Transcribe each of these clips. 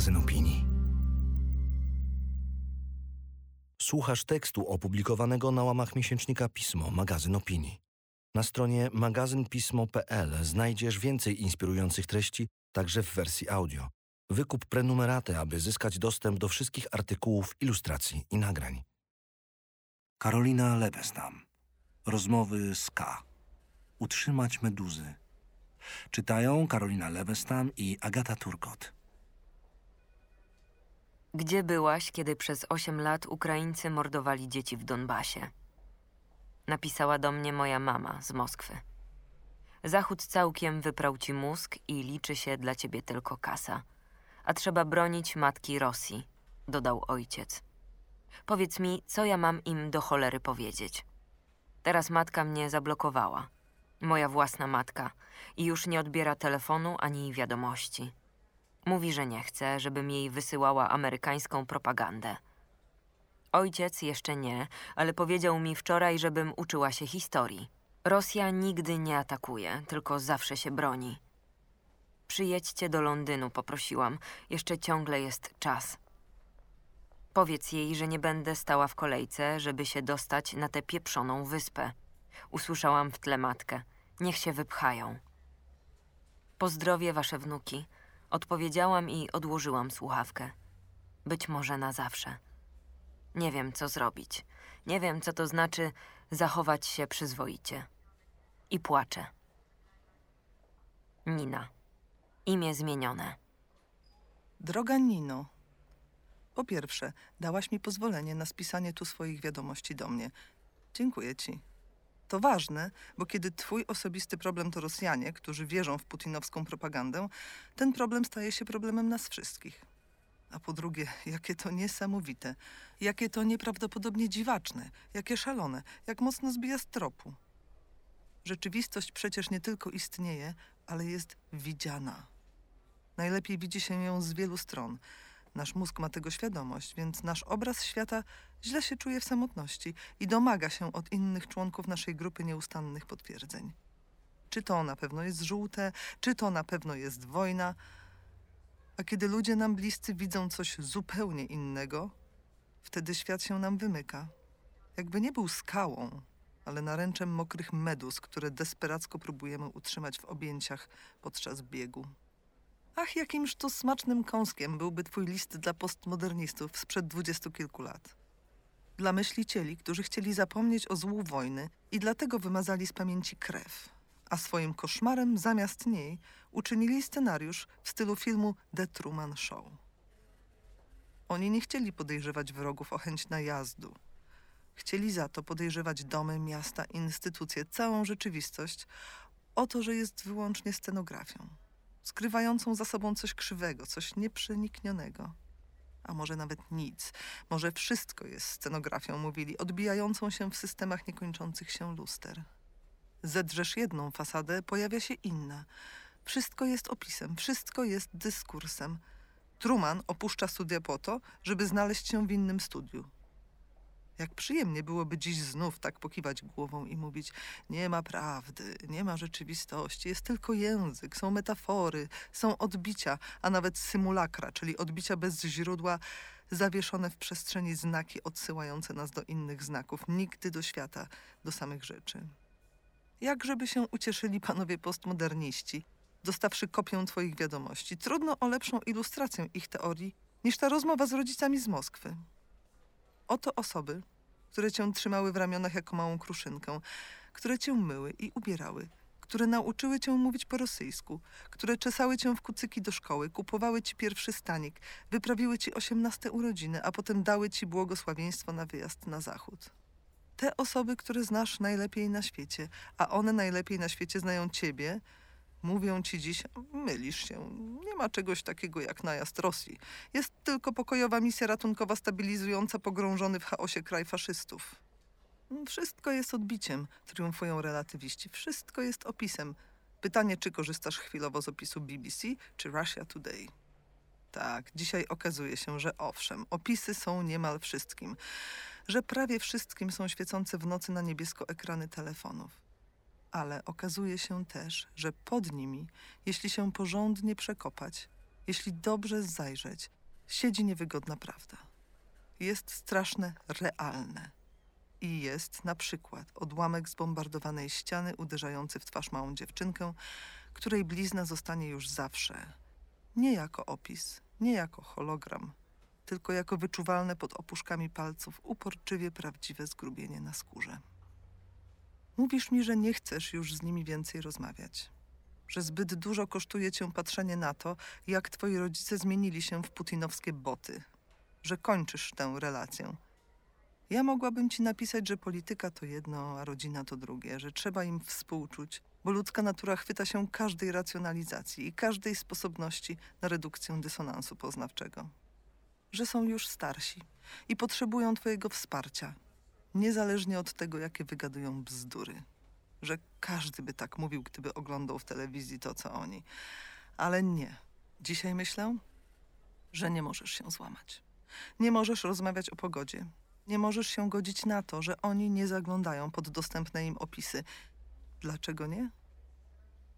magazyn opinii. Słuchasz tekstu opublikowanego na łamach miesięcznika Pismo, magazyn opinii. Na stronie magazynpismo.pl znajdziesz więcej inspirujących treści, także w wersji audio. Wykup prenumeraty, aby zyskać dostęp do wszystkich artykułów, ilustracji i nagrań. Karolina Lebestam. Rozmowy z K. Utrzymać meduzy. Czytają Karolina Lebestam i Agata Turkot. Gdzie byłaś, kiedy przez 8 lat Ukraińcy mordowali dzieci w Donbasie? Napisała do mnie moja mama z Moskwy. Zachód całkiem wyprał ci mózg i liczy się dla ciebie tylko kasa. A trzeba bronić matki Rosji, dodał ojciec. Powiedz mi, co ja mam im do cholery powiedzieć. Teraz matka mnie zablokowała. Moja własna matka. I już nie odbiera telefonu ani wiadomości. Mówi, że nie chce, żebym jej wysyłała amerykańską propagandę. Ojciec jeszcze nie, ale powiedział mi wczoraj, żebym uczyła się historii. Rosja nigdy nie atakuje, tylko zawsze się broni. Przyjedźcie do Londynu, poprosiłam. Jeszcze ciągle jest czas. Powiedz jej, że nie będę stała w kolejce, żeby się dostać na tę pieprzoną wyspę. Usłyszałam w tle matkę. Niech się wypchają. Pozdrowię wasze wnuki. Odpowiedziałam i odłożyłam słuchawkę. Być może na zawsze. Nie wiem, co zrobić. Nie wiem, co to znaczy zachować się przyzwoicie. I płaczę. Nina. Imię zmienione. Droga Nino, po pierwsze, dałaś mi pozwolenie na spisanie tu swoich wiadomości do mnie. Dziękuję ci. To ważne, bo kiedy twój osobisty problem to Rosjanie, którzy wierzą w putinowską propagandę, ten problem staje się problemem nas wszystkich. A po drugie, jakie to niesamowite, jakie to nieprawdopodobnie dziwaczne, jakie szalone, jak mocno zbija z tropu. Rzeczywistość przecież nie tylko istnieje, ale jest widziana. Najlepiej widzi się ją z wielu stron. Nasz mózg ma tego świadomość, więc nasz obraz świata źle się czuje w samotności i domaga się od innych członków naszej grupy nieustannych potwierdzeń. Czy to na pewno jest żółte, czy to na pewno jest wojna. A kiedy ludzie nam bliscy widzą coś zupełnie innego, wtedy świat się nam wymyka. Jakby nie był skałą, ale naręczem mokrych medus, które desperacko próbujemy utrzymać w objęciach podczas biegu. Ach, jakimż to smacznym kąskiem byłby twój list dla postmodernistów sprzed dwudziestu kilku lat. Dla myślicieli, którzy chcieli zapomnieć o złu wojny i dlatego wymazali z pamięci krew, a swoim koszmarem zamiast niej uczynili scenariusz w stylu filmu The Truman Show. Oni nie chcieli podejrzewać wrogów o chęć najazdu. Chcieli za to podejrzewać domy, miasta, instytucje, całą rzeczywistość o to, że jest wyłącznie scenografią skrywającą za sobą coś krzywego, coś nieprzeniknionego. A może nawet nic, może wszystko jest scenografią, mówili, odbijającą się w systemach niekończących się luster. Zedrzesz jedną fasadę, pojawia się inna. Wszystko jest opisem, wszystko jest dyskursem. Truman opuszcza studia po to, żeby znaleźć się w innym studiu. Jak przyjemnie byłoby dziś znów tak pokiwać głową i mówić: Nie ma prawdy, nie ma rzeczywistości, jest tylko język, są metafory, są odbicia, a nawet symulakra, czyli odbicia bez źródła, zawieszone w przestrzeni znaki odsyłające nas do innych znaków, nigdy do świata, do samych rzeczy. Jak żeby się ucieszyli panowie postmoderniści, dostawszy kopię twoich wiadomości. Trudno o lepszą ilustrację ich teorii niż ta rozmowa z rodzicami z Moskwy. Oto osoby, które cię trzymały w ramionach jako małą kruszynkę, które cię myły i ubierały, które nauczyły cię mówić po rosyjsku, które czesały cię w kucyki do szkoły, kupowały ci pierwszy stanik, wyprawiły ci osiemnaste urodziny, a potem dały ci błogosławieństwo na wyjazd na zachód. Te osoby, które znasz najlepiej na świecie, a one najlepiej na świecie znają ciebie, Mówią ci dziś, mylisz się. Nie ma czegoś takiego jak najazd Rosji. Jest tylko pokojowa misja ratunkowa stabilizująca pogrążony w chaosie kraj faszystów. Wszystko jest odbiciem, triumfują relatywiści. Wszystko jest opisem. Pytanie, czy korzystasz chwilowo z opisu BBC czy Russia Today? Tak, dzisiaj okazuje się, że owszem, opisy są niemal wszystkim, że prawie wszystkim są świecące w nocy na niebiesko ekrany telefonów ale okazuje się też, że pod nimi, jeśli się porządnie przekopać, jeśli dobrze zajrzeć, siedzi niewygodna prawda. Jest straszne realne. I jest na przykład odłamek zbombardowanej ściany uderzający w twarz małą dziewczynkę, której blizna zostanie już zawsze. Nie jako opis, nie jako hologram, tylko jako wyczuwalne pod opuszkami palców uporczywie prawdziwe zgrubienie na skórze. Mówisz mi, że nie chcesz już z nimi więcej rozmawiać. Że zbyt dużo kosztuje cię patrzenie na to, jak twoi rodzice zmienili się w putinowskie boty. Że kończysz tę relację. Ja mogłabym ci napisać, że polityka to jedno, a rodzina to drugie, że trzeba im współczuć, bo ludzka natura chwyta się każdej racjonalizacji i każdej sposobności na redukcję dysonansu poznawczego. Że są już starsi i potrzebują twojego wsparcia, niezależnie od tego, jakie wygadują bzdury. Że każdy by tak mówił, gdyby oglądał w telewizji to, co oni. Ale nie. Dzisiaj myślę, że nie możesz się złamać. Nie możesz rozmawiać o pogodzie. Nie możesz się godzić na to, że oni nie zaglądają pod dostępne im opisy. Dlaczego nie?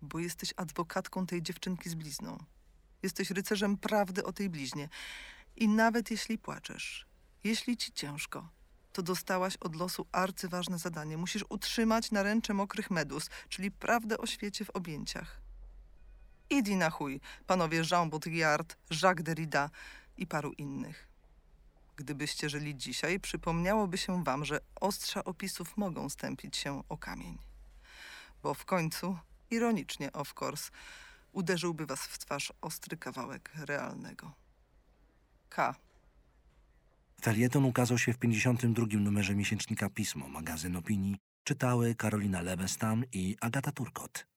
Bo jesteś adwokatką tej dziewczynki z blizną. Jesteś rycerzem prawdy o tej bliźnie. I nawet jeśli płaczesz, jeśli ci ciężko, to dostałaś od losu arcyważne zadanie. Musisz utrzymać naręcze mokrych medus, czyli prawdę o świecie w objęciach. Idi na chuj, panowie Jean Baudrillard, Jacques Derrida i paru innych. Gdybyście żyli dzisiaj, przypomniałoby się wam, że ostrza opisów mogą stępić się o kamień. Bo w końcu, ironicznie of course, uderzyłby was w twarz ostry kawałek realnego. K. Felieton ukazał się w 52. numerze miesięcznika Pismo, magazyn opinii. Czytały Karolina Lebestam i Agata Turkot.